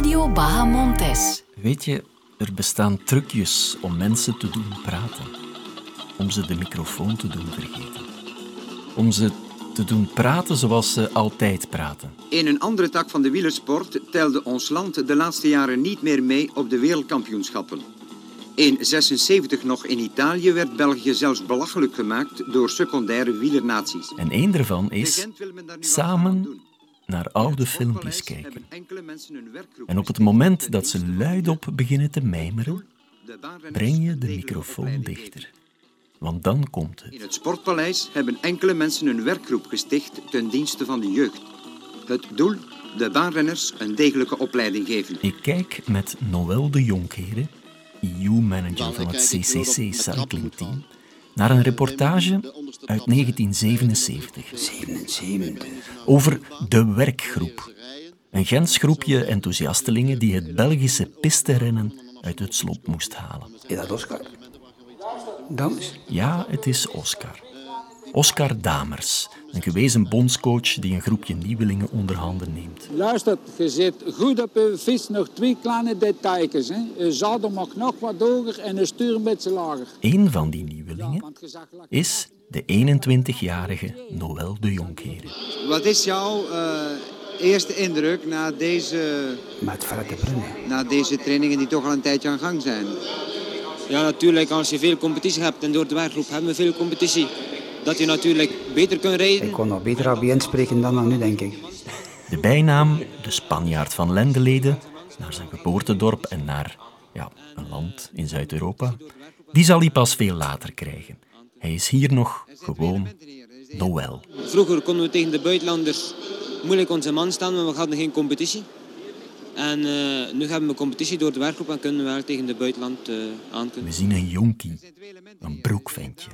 Radio Bahamontes. Weet je, er bestaan trucjes om mensen te doen praten. Om ze de microfoon te doen vergeten. Om ze te doen praten zoals ze altijd praten. In een andere tak van de wielersport telde ons land de laatste jaren niet meer mee op de wereldkampioenschappen. In 76 nog in Italië werd België zelfs belachelijk gemaakt door secundaire wielernaties. En één daarvan is samen. Naar oude In filmpjes kijken. En op het moment dat ze luidop beginnen te mijmeren, breng je de microfoon dichter. Want dan komt In het. het Sportpaleis hebben enkele mensen een werkgroep gesticht ten dienste van de jeugd. Het doel, de baanrenners een degelijke opleiding geven. Ik kijk met Noël de Jonkeren, EU-manager van het CCC Cycling Team, naar een reportage uit 1977 77. over de werkgroep. Een Gens groepje enthousiastelingen die het Belgische pisterennen uit het slop moest halen. Is dat Oscar? Dans? Ja, het is Oscar. Oscar Damers, een gewezen bondscoach die een groepje nieuwelingen onder handen neemt. Luister, je zit goed op je fiets, nog twee kleine details. Hè. Je zadel mag nog wat hoger en je stuur een beetje lager. Een van die nieuwelingen is de 21-jarige Noël de Jonkeren. Wat is jouw eh, eerste indruk na deze, Met na deze trainingen die toch al een tijdje aan gang zijn? Ja, natuurlijk, als je veel competitie hebt en door de werkgroep hebben we veel competitie, dat je natuurlijk beter kunt rijden. Ik kon nog beter ABN spreken dan dan nu, denk ik. De bijnaam, de Spanjaard van Lendeleden, naar zijn geboortedorp en naar ja, een land in Zuid-Europa, die zal hij pas veel later krijgen. Hij is hier nog gewoon Noël. Vroeger konden we tegen de buitenlanders moeilijk onze man staan, maar we hadden geen competitie. En eh, nu hebben we competitie door de werkgroep en kunnen we wel tegen de buitenland eh aan kunnen. We zien een jonkie, een broekventje,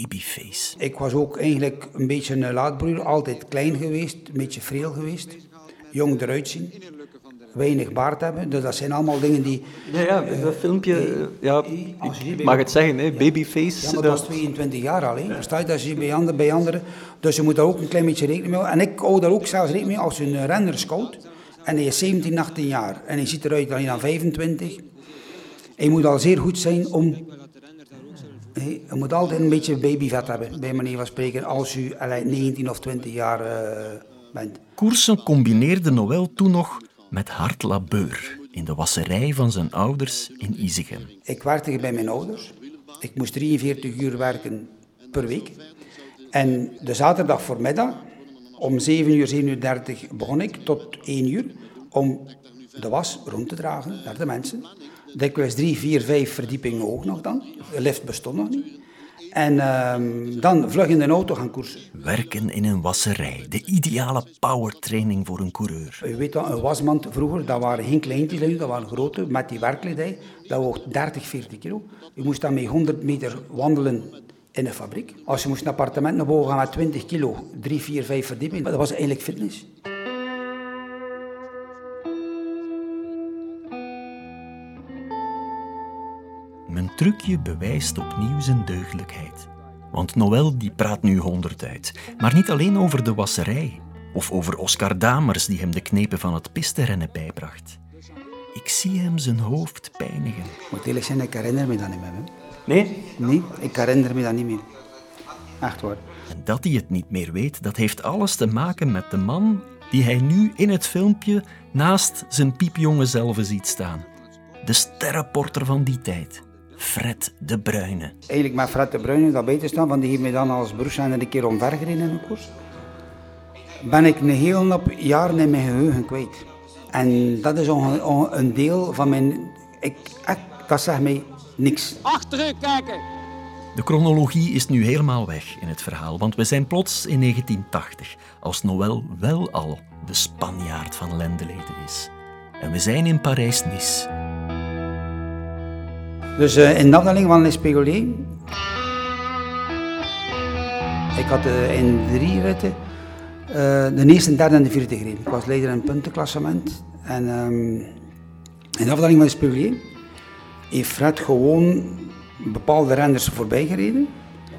babyface. Ik was ook eigenlijk een beetje een laadbroer. Altijd klein geweest, een beetje vreel geweest. Jong eruit zien. Weinig baard hebben. Dus dat zijn allemaal dingen die... Ja, ja, dat filmpje, eh, ja, je ik mag het zeggen, hè, babyface. Ja, maar dat- is 22 jaar al. Hè. Versta je? Dat bij anderen, bij anderen. Dus je moet daar ook een klein beetje rekening mee houden. En ik hou daar ook zelfs rekening mee als je een renner scout. En hij is 17, 18 jaar. En hij ziet eruit alleen aan 25. Hij moet al zeer goed zijn om... Hè, Je moet altijd een beetje babyvet hebben, bij manier van spreken, als u allee, 19 of 20 jaar eh, bent. Koersen combineerde Noël toen nog met hard labeur in de wasserij van zijn ouders in Izegem. Ik werkte bij mijn ouders. Ik moest 43 uur werken per week. En de zaterdag voormiddag, om 7 uur, 7 uur 30 begon ik tot 1 uur om de was rond te dragen naar de mensen. Dikwijls drie, vier, vijf verdiepingen ook nog dan. De lift bestond nog niet. En ehm, dan vlug in de auto gaan koersen. Werken in een wasserij, de ideale powertraining voor een coureur. Je weet dat, een wasmand vroeger, dat waren geen kleintjes, dat waren grote, met die werkkledij. Dat woog 30, 40 kilo. Je moest dan met 100 meter wandelen in de fabriek. Als je moest een appartement naar boven gaan met 20 kilo, 3, 4, 5 verdiepingen, dat was eigenlijk fitness. Mijn trucje bewijst opnieuw zijn deugdelijkheid. Want Noël die praat nu honderd uit. Maar niet alleen over de wasserij. Of over Oscar Damers die hem de knepen van het pistenrennen bijbracht. Ik zie hem zijn hoofd pijnigen. Moet eerlijk zijn, ik herinner me dat niet meer. Hè. Nee? Nee, ik herinner me dat niet meer. Echt waar. En dat hij het niet meer weet, dat heeft alles te maken met de man die hij nu in het filmpje naast zijn piepjonge zelf ziet staan. De sterrenporter van die tijd, Fred de Bruyne. Eigenlijk met Fred de Bruyne dat te staan, van die heeft mij dan als broerszender een keer omvergereden in een koers. Ben ik een heel hoop jaren in mijn geheugen kwijt. En dat is een deel van mijn... Ik, ik, dat zegt mij niks. Achteruit kijken! De chronologie is nu helemaal weg in het verhaal, want we zijn plots in 1980, als Noël wel al de Spanjaard van Lendeleden is. En we zijn in Parijs-Nice. Dus eh, in de afdeling van Les Pégolés. Ik had eh, in drie ritten eh, de eerste, derde en de vierde gereden. Ik was leider in het puntenklassement. En ehm, in de afdeling van Les Pégolés heeft Fred gewoon bepaalde renners voorbij gereden.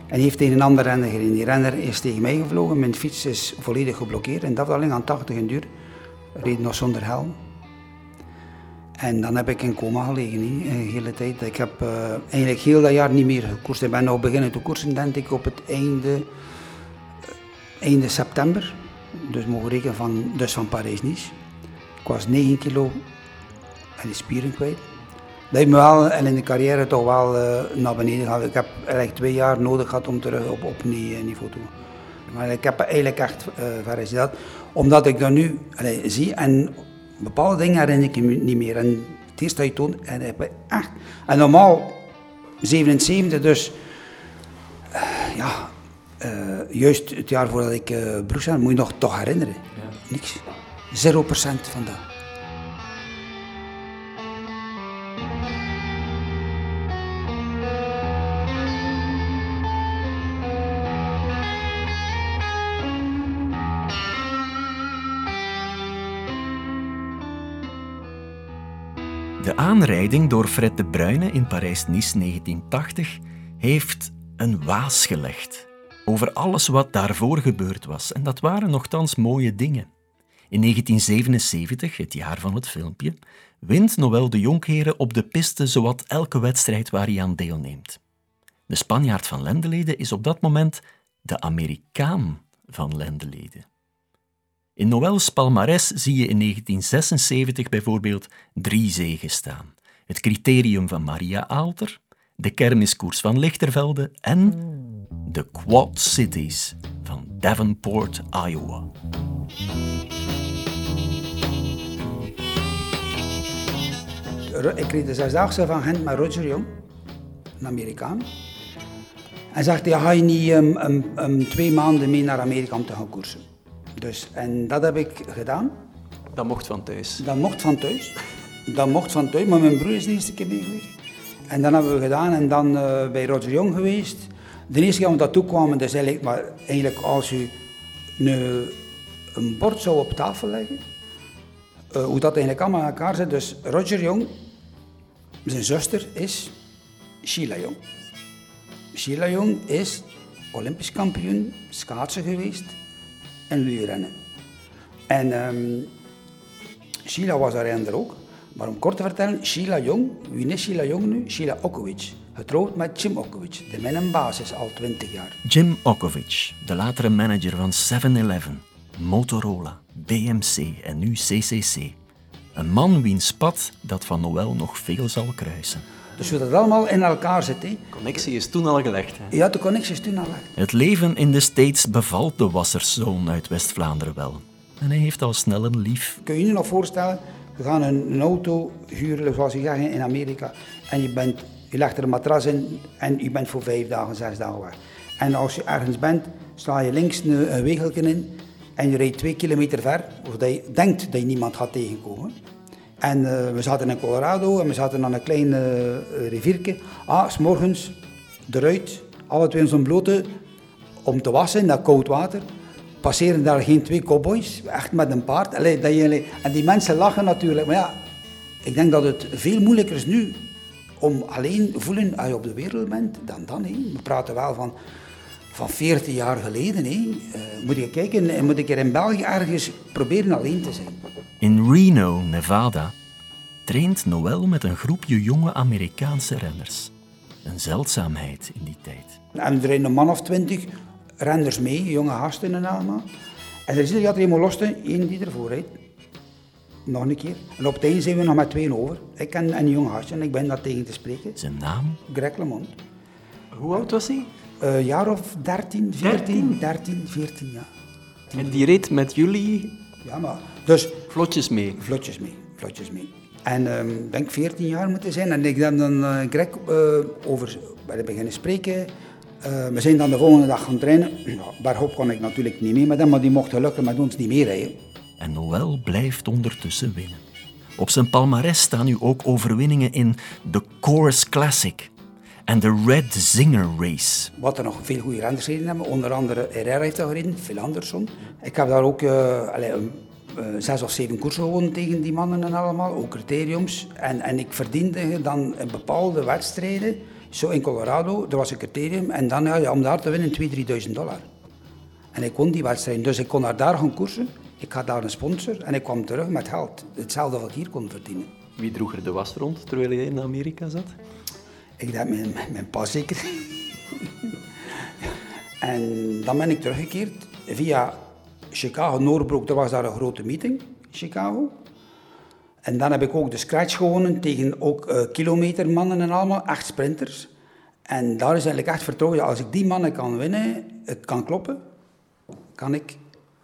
En heeft tegen een andere renner gereden. Die renner is tegen mij gevlogen. Mijn fiets is volledig geblokkeerd. In de afdeling aan 80 en duur reed nog zonder helm. En dan heb ik in coma gelegen, hè, de hele tijd. Ik heb eh, eigenlijk heel dat jaar niet meer gekoerst. Ik ben nou beginnen te koersen, denk ik, op het einde, eh, einde september. Dus mogen rekenen van, dus van Parijs-Nice. Ik was 9 kilo en de spieren kwijt. Dat heeft me wel en in de carrière toch wel eh, naar beneden gehaald. Ik heb eigenlijk twee jaar nodig gehad om terug op, op niveau te komen. Maar ik heb eigenlijk echt uh, dat. Omdat ik dat nu zie en bepaalde dingen herinner ik me niet meer. En het eerste dat je toont, en echt. En normaal 77, dus uh, ja, uh, juist het jaar voordat ik uh, broers had, moet je nog toch herinneren. Ja. Niks. 0% van Aanrijding door Fred de Bruyne in Parijs-Nice 1980 heeft een waas gelegd over alles wat daarvoor gebeurd was. En dat waren nogthans mooie dingen. In 1977, het jaar van het filmpje, wint Noël de Jonkheren op de piste zowat elke wedstrijd waar hij aan deelneemt. De Spanjaard van Lendeleden is op dat moment de Amerikaan van Lendeleden. In Noëls palmares zie je in 1976 bijvoorbeeld drie zegen staan. Het criterium van Maria Aalter, de kermiskoers van Lichtervelde en de Quad Cities van Davenport, Iowa. Ik kreeg de zesdaagse van Gent met Roger Jong, een Amerikaan. En zegt, ja, ga je niet um, um, um, twee maanden mee naar Amerika om te gaan koersen? Dus, en dat heb ik gedaan. Dat mocht van thuis? Dat mocht van thuis. Dat mocht van thuis, maar mijn broer is de eerste keer mee geweest. En dan hebben we gedaan en dan uh, bij Roger Jong geweest. De eerste keer dat we daartoe kwamen, dus eigenlijk, maar eigenlijk als u een, een bord zou op tafel leggen, uh, hoe dat eigenlijk allemaal aan elkaar zit. Dus Roger Jong, zijn zuster is Sheila Jong. Sheila Jong is Olympisch kampioen schaatsen geweest en wielrennen. En um, Sheila was daar renner ook. Maar om kort te vertellen, Sheila Jong, wie is Sheila Jong nu? Sheila Okovic. Getrouwd met Jim Okovic, de een basis al 20 jaar. Jim Okovic, de latere manager van 7-Eleven, Motorola, BMC en nu CCC. Een man wiens pad dat van Noël nog veel zal kruisen. Dus hoe dat allemaal in elkaar zit. Hè. De connectie is toen al gelegd. Hè? Ja, de connectie is toen al gelegd. Het leven in de States bevalt de wasserszoon uit West-Vlaanderen wel. En hij heeft al snel een lief. Kun je je nog voorstellen, we gaan een, een auto huren, zoals je gaat in Amerika, en je, bent, je legt er een matras in en je bent voor vijf dagen, zes dagen weg. En als je ergens bent, sla je links een, een wegeltje in en je rijdt twee kilometer ver, of dat je denkt dat je niemand gaat tegenkomen. En uh, we zaten in Colorado en we zaten aan een klein uh, riviertje. Ah, s morgens eruit, alle twee in zo'n blote, om te wassen in dat koud water. Passeren daar geen twee cowboys, echt met een paard. Allee, dat je, en die mensen lachen natuurlijk. Maar ja, ik denk dat het veel moeilijker is nu om alleen voelen als je op de wereld bent dan dan. Hé. We praten wel van, van 40 jaar geleden. Hé. Uh, moet je kijken, moet ik er in België ergens proberen alleen te zijn. In Reno, Nevada, traint Noël met een groepje jonge Amerikaanse renners. Een zeldzaamheid in die tijd. En er zijn een man of twintig renners mee, jonge gasten en allemaal. En er is ieder jaar loste, één die ervoor rijdt. Nog een keer. En op het einde zijn we nog met twee over. Ik en een jong gastje en ik ben daar tegen te spreken. Zijn naam? Greg LeMond. Hoe oud was hij? Een uh, jaar of 13, 14, 13, 14 jaar. En die reed met jullie ja, maar dus... Vlotjes mee? Vlotjes mee, vlotjes mee. En ik um, denk 14 jaar moeten zijn. En ik heb dan uh, Greg uh, over bij beginnen spreken. Uh, we zijn dan de volgende dag gaan trainen. Ja, Bergop kon ik natuurlijk niet mee met hem, maar die mocht gelukkig met ons niet meerijden. En Noël blijft ondertussen winnen. Op zijn palmarès staan nu ook overwinningen in de Course Classic en de Red Zinger Race. Wat er nog veel goede renners gereden hebben, onder andere Herrera heeft daar gereden, Phil Anderson. Ik heb daar ook uh, allez, uh, zes of zeven koersen gewonnen tegen die mannen en allemaal, ook criteriums. En, en ik verdiende dan in bepaalde wedstrijden, zo in Colorado, er was een criterium, en dan ja, om daar te winnen 2.000, 3.000 dollar. En ik won die wedstrijden, dus ik kon naar daar gaan koersen. Ik had daar een sponsor en ik kwam terug met geld. Hetzelfde wat ik hier kon verdienen. Wie droeg er de was rond terwijl je in Amerika zat? Ik denk mijn, mijn pa zeker. en dan ben ik teruggekeerd via Chicago, Noordbroek. Er was daar een grote meeting in Chicago. En dan heb ik ook de scratch gewonnen tegen ook uh, kilometermannen en allemaal, echt sprinters. En daar is eigenlijk echt vertrouwen. Als ik die mannen kan winnen, het kan kloppen, kan ik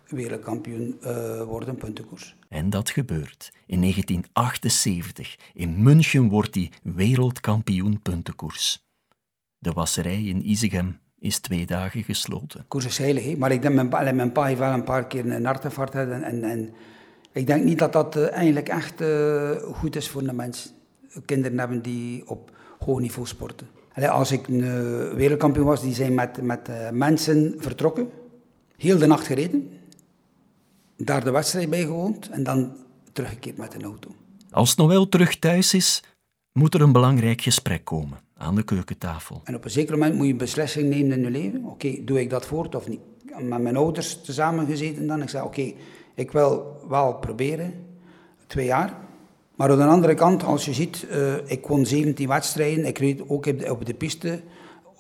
wereldkampioen uh, worden, puntenkoers. En dat gebeurt. In 1978. In München wordt hij wereldkampioen puntenkoers. De wasserij in Isegem is twee dagen gesloten. Koers is heilig, maar ik denk, mijn, mijn pa heeft wel een paar keer een hartinfarct en, en, en ik denk niet dat dat uh, eigenlijk echt uh, goed is voor de mens. Kinderen hebben die op hoog niveau sporten. Als ik een wereldkampioen was, die zijn met, met mensen vertrokken. Heel de nacht gereden daar de wedstrijd bij gewoond en dan teruggekeerd met een auto. Als Noël terug thuis is, moet er een belangrijk gesprek komen aan de keukentafel. En op een zeker moment moet je een beslissing nemen in je leven. Oké, doe ik dat voort of niet? Met mijn ouders tezamen gezeten dan. Ik zei, oké, ik wil wel proberen. Twee jaar. Maar aan de andere kant, als je ziet, uh, ik won 17 wedstrijden. Ik reed ook op de, op de piste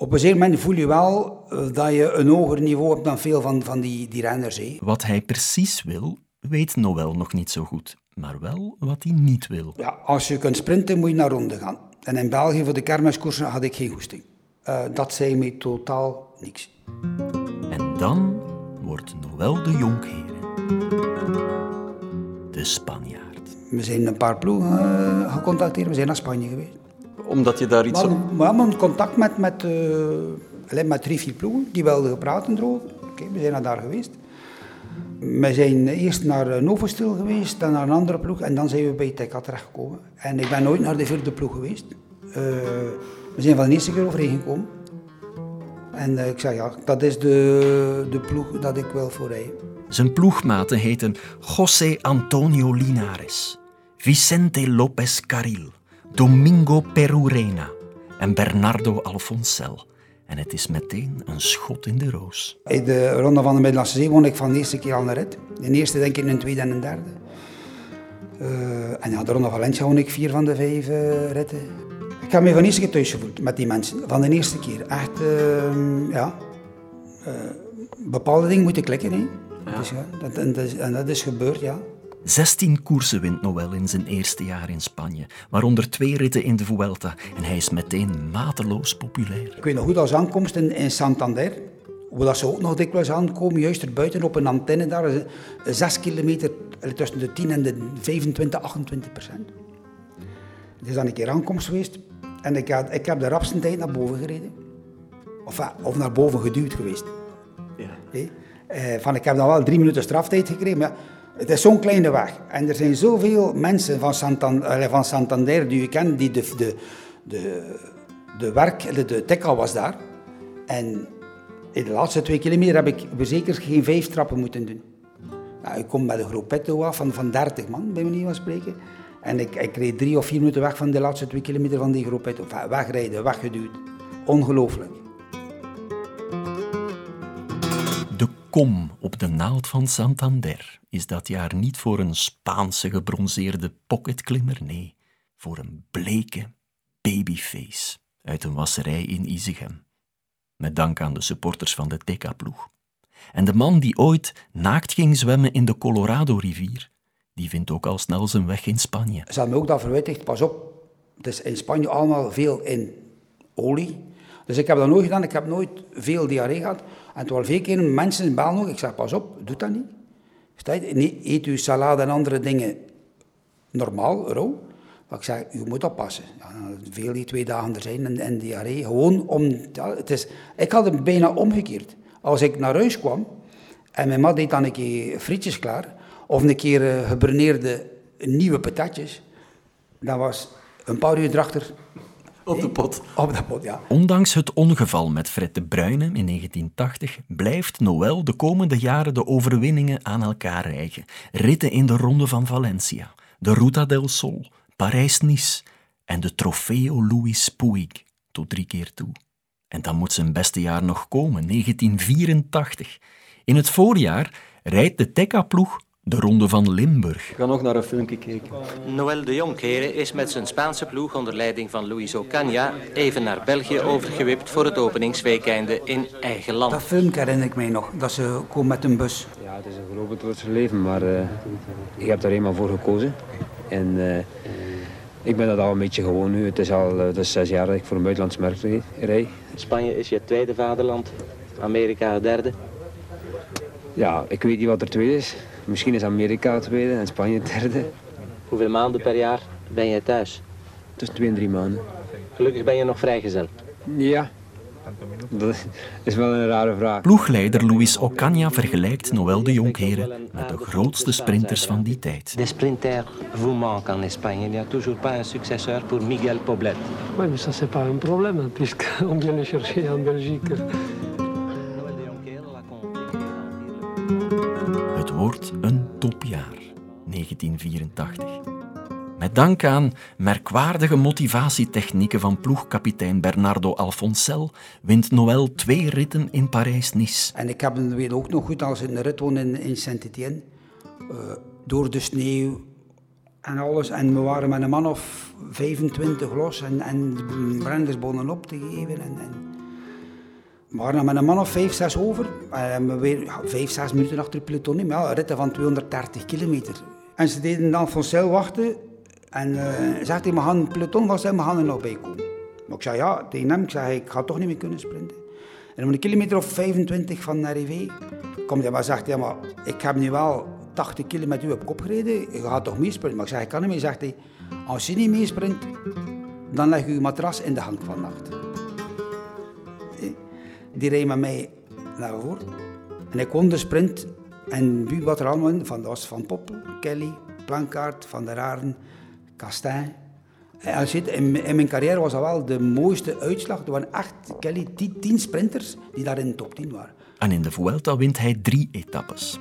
op een zeker moment voel je wel eh, dat je een hoger niveau hebt dan veel van, van die, die renners. Hé. Wat hij precies wil, weet Noël nog niet zo goed. Maar wel wat hij niet wil. Ja, als je kunt sprinten, moet je naar ronde gaan. En in België voor de kermiskoersen had ik geen goesting. Uh, dat zei mij totaal niks. En dan wordt Noël de Jonkheren de Spanjaard. We zijn een paar ploegen uh, gecontacteerd. We zijn naar Spanje geweest omdat je daar iets... We hebben contact met, met, uh, met drie, vier ploegen, die wilden praten erover. Oké, we zijn daar geweest. We zijn eerst naar eh, Novostil geweest, dan naar een andere ploeg en dan zijn we bij Tekka terechtgekomen. En ik ben nooit naar de vierde ploeg geweest. Uh, we zijn van de eerste keer overeengekomen. En uh, ik zeg ja, dat is de, de ploeg dat ik wil voor rijden. Zijn ploegmaten heten José Antonio Linares, Vicente López Carril, Domingo Perurena en Bernardo Alfonsel. En het is meteen een schot in de roos. In de Ronde van de Middellandse Zee won ik van de eerste keer al een rit. De eerste denk ik in een tweede en een derde. Uh, en ja, de Ronde van Valencia won ik vier van de vijf uh, ritten. Ik heb me van de eerste keer thuis gevoeld met die mensen. Van de eerste keer. Echt, uh, ja. bepaalde dingen moeten klikken. Hè. Ja. Dus, ja, dat, en, dat is, en dat is gebeurd, ja. 16 koersen wint Noël in zijn eerste jaar in Spanje, waaronder twee ritten in de Vuelta. En hij is meteen mateloos populair. Ik weet nog goed als aankomst in, in Santander, hoe dat ze ook nog dikwijls aankomen, juist erbuiten op een antenne daar, 6 kilometer tussen de 10 en de 25, 28 procent. Het is dan een keer aankomst geweest en ik, had, ik heb de rapste tijd naar boven gereden. Of, of naar boven geduwd geweest. Ja. Nee? Eh, van, ik heb dan wel drie minuten straftijd gekregen, maar het is zo'n kleine weg. En er zijn zoveel mensen van Santander, van Santander die je kent, die de, de, de, werk, de, de tekkel was daar. En in de laatste twee kilometer heb ik zeker geen vijf trappen moeten doen. Nou, ik kom met een groep petto af van, van 30 man, bij manier van spreken. En ik, ik reed drie of vier minuten weg van de laatste twee kilometer van die groep petto. wegrijden, weggeduwd. Ongelooflijk. Kom op de naald van Santander is dat jaar niet voor een Spaanse gebronzeerde pocketklimmer, nee, voor een bleke babyface uit een wasserij in Isegem. Met dank aan de supporters van de TK-ploeg. En de man die ooit naakt ging zwemmen in de Colorado-rivier, die vindt ook al snel zijn weg in Spanje. Ze me ook dat verwittigd, pas op, het is in Spanje allemaal veel in olie. Dus ik heb dat nooit gedaan, ik heb nooit veel diarree gehad. En toen al veel keer mensen in België, ik zeg pas op, doe dat niet. Eet u salade en andere dingen normaal, rauw. Maar ik zeg, u moet oppassen. Ja, veel die twee dagen er zijn en, en diarree. Gewoon om... Ja, het is, ik had het bijna omgekeerd. Als ik naar huis kwam en mijn mat deed dan een keer frietjes klaar, of een keer uh, nieuwe patatjes, dan was een paar uur erachter op de pot. Op de pot, ja. Ondanks het ongeval met Fred de Bruyne in 1980 blijft Noël de komende jaren de overwinningen aan elkaar rijgen. Ritten in de Ronde van Valencia, de Ruta del Sol, Parijs-Nice en de Trofeo Louis Puig tot drie keer toe. En dan moet zijn beste jaar nog komen, 1984. In het voorjaar rijdt de Tekka-ploeg De Ronde van Limburg. We gaan nog naar een filmpje kijken. Noël de Jonkheren is met zijn Spaanse ploeg onder leiding van Luis Ocaña even naar België overgewipt voor het openingsweekende in eigen land. Dat filmpje herinner ik mij nog, dat ze komen met een bus. Ja, het is een groot trots leven, maar uh, ik heb daar eenmaal voor gekozen. En uh, ik ben dat al een beetje gewoon nu. Het is al uh, is zes jaar dat ik voor een buitenlands merk rijd. Spanje is je tweede vaderland, Amerika het derde. Ja, ik weet niet wat er tweede is. Misschien is Amerika tweede en Spanje derde. Hoeveel maanden per jaar ben je thuis? Tussen twee en drie maanden. Gelukkig ben je nog vrijgezel. Ja, dat is wel een rare vraag. Ploegleider Luis Ocaña vergelijkt Noël de Jonkheren met de grootste sprinters van die tijd. De sprinter vous manque en Espagne. Il n'y a toujours pas un successeur pour Miguel Poblet. Oui, mais ça c'est pas un problème puisqu'on vient le chercher en Belgique. Wordt een topjaar, 1984. Met dank aan merkwaardige motivatietechnieken van ploegkapitein Bernardo Alfonsel wint Noël twee ritten in Parijs-Nice. En ik heb het weet ook nog goed als de rit won in, in Saint-Étienne. Uh, door de sneeuw en alles. En we waren met een man of 25 los en, en Brenders begonnen op te geven. En, en we waren met een man of 5, 6 over. En we weer 5, 6 minuten achter het peloton. Maar ja, ritten van 230 kilometer. En ze deden dan Alfonsel wachten. En uh, zegt hij, gaan het peloton was en we nog bij komen. Maar ik zei ja, tegen hem, ik zei, ik ga toch niet meer kunnen sprinten. En om een kilometer of 25 van Arrivé komt hij maar zegt, ja maar ik heb nu wel 80 kilometer u op kop gereden, je gaat toch meesprinten? Maar ik zeg, ik kan niet meer. Zegt hij, als je niet meesprint, dan leg je je matras in de hang van nacht. Die reed met mij naar voren. En ik won de sprint. En wie wat er allemaal in? Van, dat was Van Poppel, Kelly, Plankaart, Van der Aarden, Castin. En als je, in, in, mijn carrière was dat wel de mooiste uitslag. Er waren echt, Kelly, tien, tien sprinters die daar in de top 10 waren. En in de Vuelta wint hij drie etappes.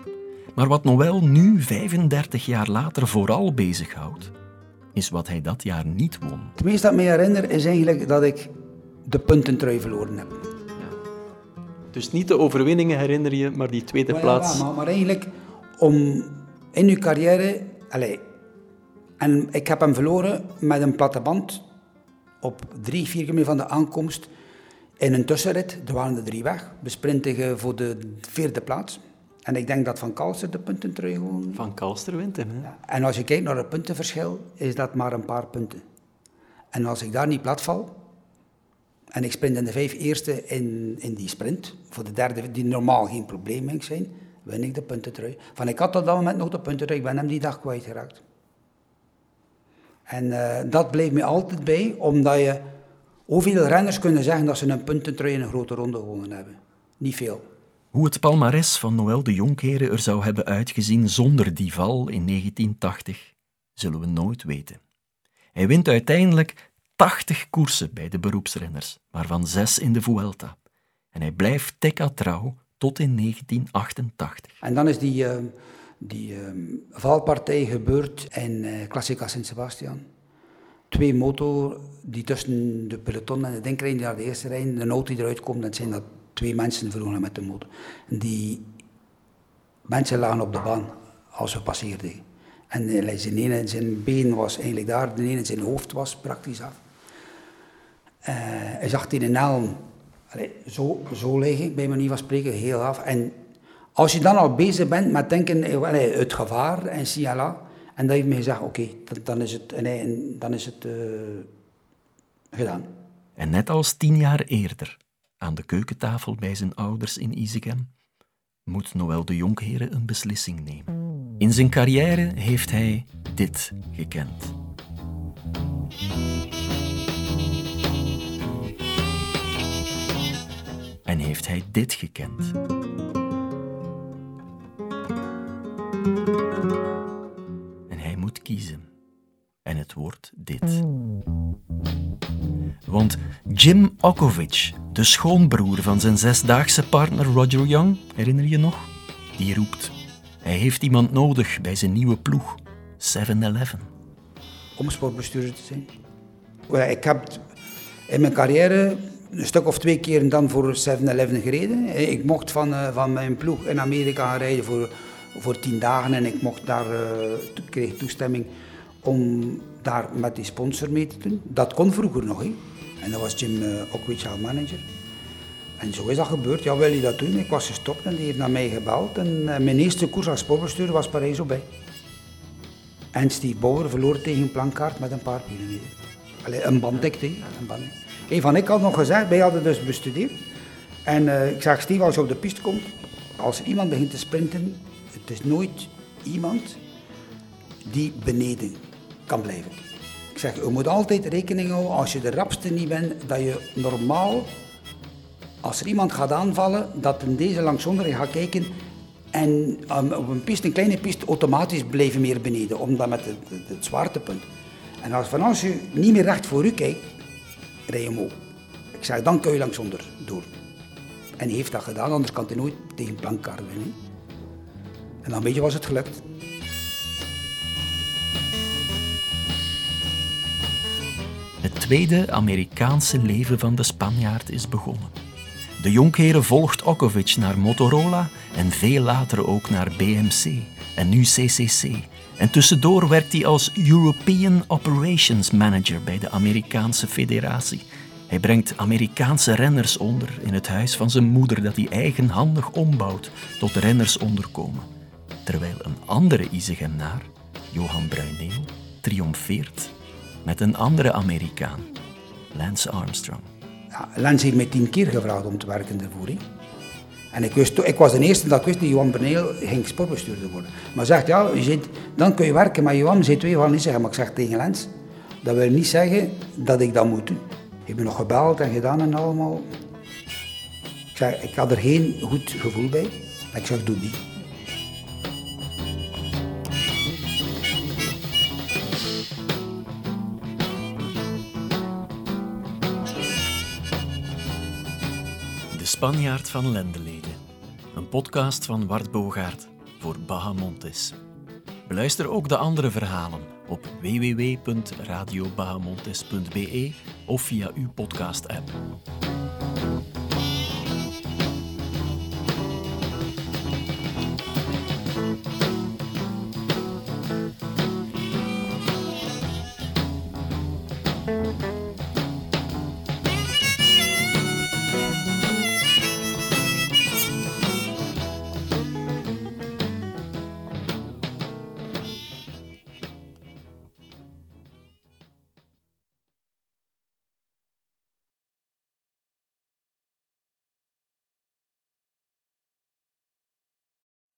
Maar wat Noël nu, 35 jaar later, vooral bezighoudt, is wat hij dat jaar niet won. Het meeste dat ik me herinner is eigenlijk dat ik de puntentrui verloren heb. Dus niet de overwinningen herinner je, maar die tweede plaats. Ja, maar, maar, eigenlijk om in je carrière... Allez, en ik heb hem verloren met een platte band op drie, vier kilometer van de aankomst in een tussenrit. Er waren er drie weg. We sprinten voor de vierde plaats. En ik denk dat Van Kalster de punten terug gewoon... Van Kalster wint hem, hè? Ja. En als je kijkt naar het puntenverschil, is dat maar een paar punten. En als ik daar niet plat val, en ik sprint in de vijf eerste in, in die sprint, voor de derde, die normaal geen probleem ging zijn, win ik de punten terug. Van ik had op dat moment nog de punten terug, ik ben hem die dag kwijtgeraakt. En uh, dat bleef me altijd bij, omdat je... Hoeveel renners kunnen zeggen dat ze een puntentrui in een grote ronde gewonnen hebben? Niet veel. Hoe het palmares van Noël de Jonkheren er zou hebben uitgezien zonder die val in 1980, zullen we nooit weten. Hij wint uiteindelijk 80 koersen bij de beroepsrenners, waarvan zes in de Vuelta. En hij blijft Tekka trouw tot in 1988. En dan is die, uh, die uh, valpartij gebeurd in uh, Classica San Sebastian. Twee motor die tussen de peloton en de denkrijden die naar de eerste rijden, de auto die eruit komt, dat zijn dat twee mensen verloren met de motor. Die mensen lagen op de baan als we passeerden. En zijn zijn been was eigenlijk daar, de ene zijn hoofd was praktisch af. Uh, hij zag die in helm allee, zo, zo liggen, bij manier van spreken, heel af. En als je dan al bezig bent met denken, allee, het gevaar en siala, en dat heeft me gezegd, oké, dan, is het, nee, dan is het uh, gedaan. En net als tien jaar eerder, aan de keukentafel bij zijn ouders in Izegem, moet Noël de Jonkheren een beslissing nemen. In zijn carrière heeft hij dit gekend. Heeft hij dit gekend. En hij moet kiezen. En het wordt dit. Want Jim Okovic, de schoonbroer van zijn zesdaagse partner Roger Young, herinner je nog? Die roept. Hij heeft iemand nodig bij zijn nieuwe ploeg, 7-Eleven. Om sportbestuurder te zijn. Ik heb in mijn carrière een stuk of twee keer dan voor 7-Eleven gereden. Ik mocht van, van mijn ploeg in Amerika rijden voor voor tien dagen en ik mocht daar, uh, kreeg toestemming om daar met die sponsor mee te doen. Dat kon vroeger nog, hè. En dat was Jim Okwich manager. En zo is dat gebeurd. Ja, wil je dat doen? Ik was gestopt en die heeft naar mij gebeld. En mijn eerste koers als sportbestuurder was Parijs-Roubaix. En Steve Bauer verloor tegen een plankaart met een paar kilometer. Allee, een bandikte, een band. Een van ik had nog gezegd, wij hadden dus bestudeerd. En uh, ik zeg, Steve, als je op de piste komt, als iemand begint te sprinten, het is nooit iemand die beneden kan blijven. Ik zeg, je moet altijd rekening houden, als je de rapste niet bent, dat je normaal, als er iemand gaat aanvallen, dat in deze je gaat kijken en um, op een piste, een kleine piste, automatisch blijven meer beneden, omdat met het, het, het zwaartepunt. En als, van als je niet meer recht voor u kijkt, Ik zeg, dan kun je langsonder door. En hij heeft dat gedaan, anders kan hij nooit tegen plankkaart winnen. En dan weet je was het gelukt. Het tweede Amerikaanse leven van de Spanjaard is begonnen. De jonkheren volgt Okovic naar Motorola en veel later ook naar BMC en nu CCC. En tussendoor werkt hij als European Operations Manager bij de Amerikaanse Federatie. Hij brengt Amerikaanse renners onder in het huis van zijn moeder dat hij eigenhandig ombouwt tot rennersonderkomen. Terwijl een andere Izegenaar, Johan Bruineel, triomfeert met een andere Amerikaan, Lance Armstrong. Lance heeft mij tien keer gevraagd om te werken daarvoor. En ik, wist, ik was de eerste dat ik wist dat Johan Berneel ging sportbestuurder worden. Maar zegt, ja, je zit, dan kun je werken, maar Johan zei twee van niet zeggen. Maar ik zeg tegen Lens, dat wil niet zeggen dat ik dat moet doen. Ik heb nog gebeld en gedaan en allemaal. Ik zeg, ik had er geen goed gevoel bij. Ik zeg, doe niet. Spanjaard van Lendelede. Een podcast van Wart Bogaert voor Bahamontes. Beluister ook de andere verhalen op www.radiobahamontes.be of via uw podcast-app.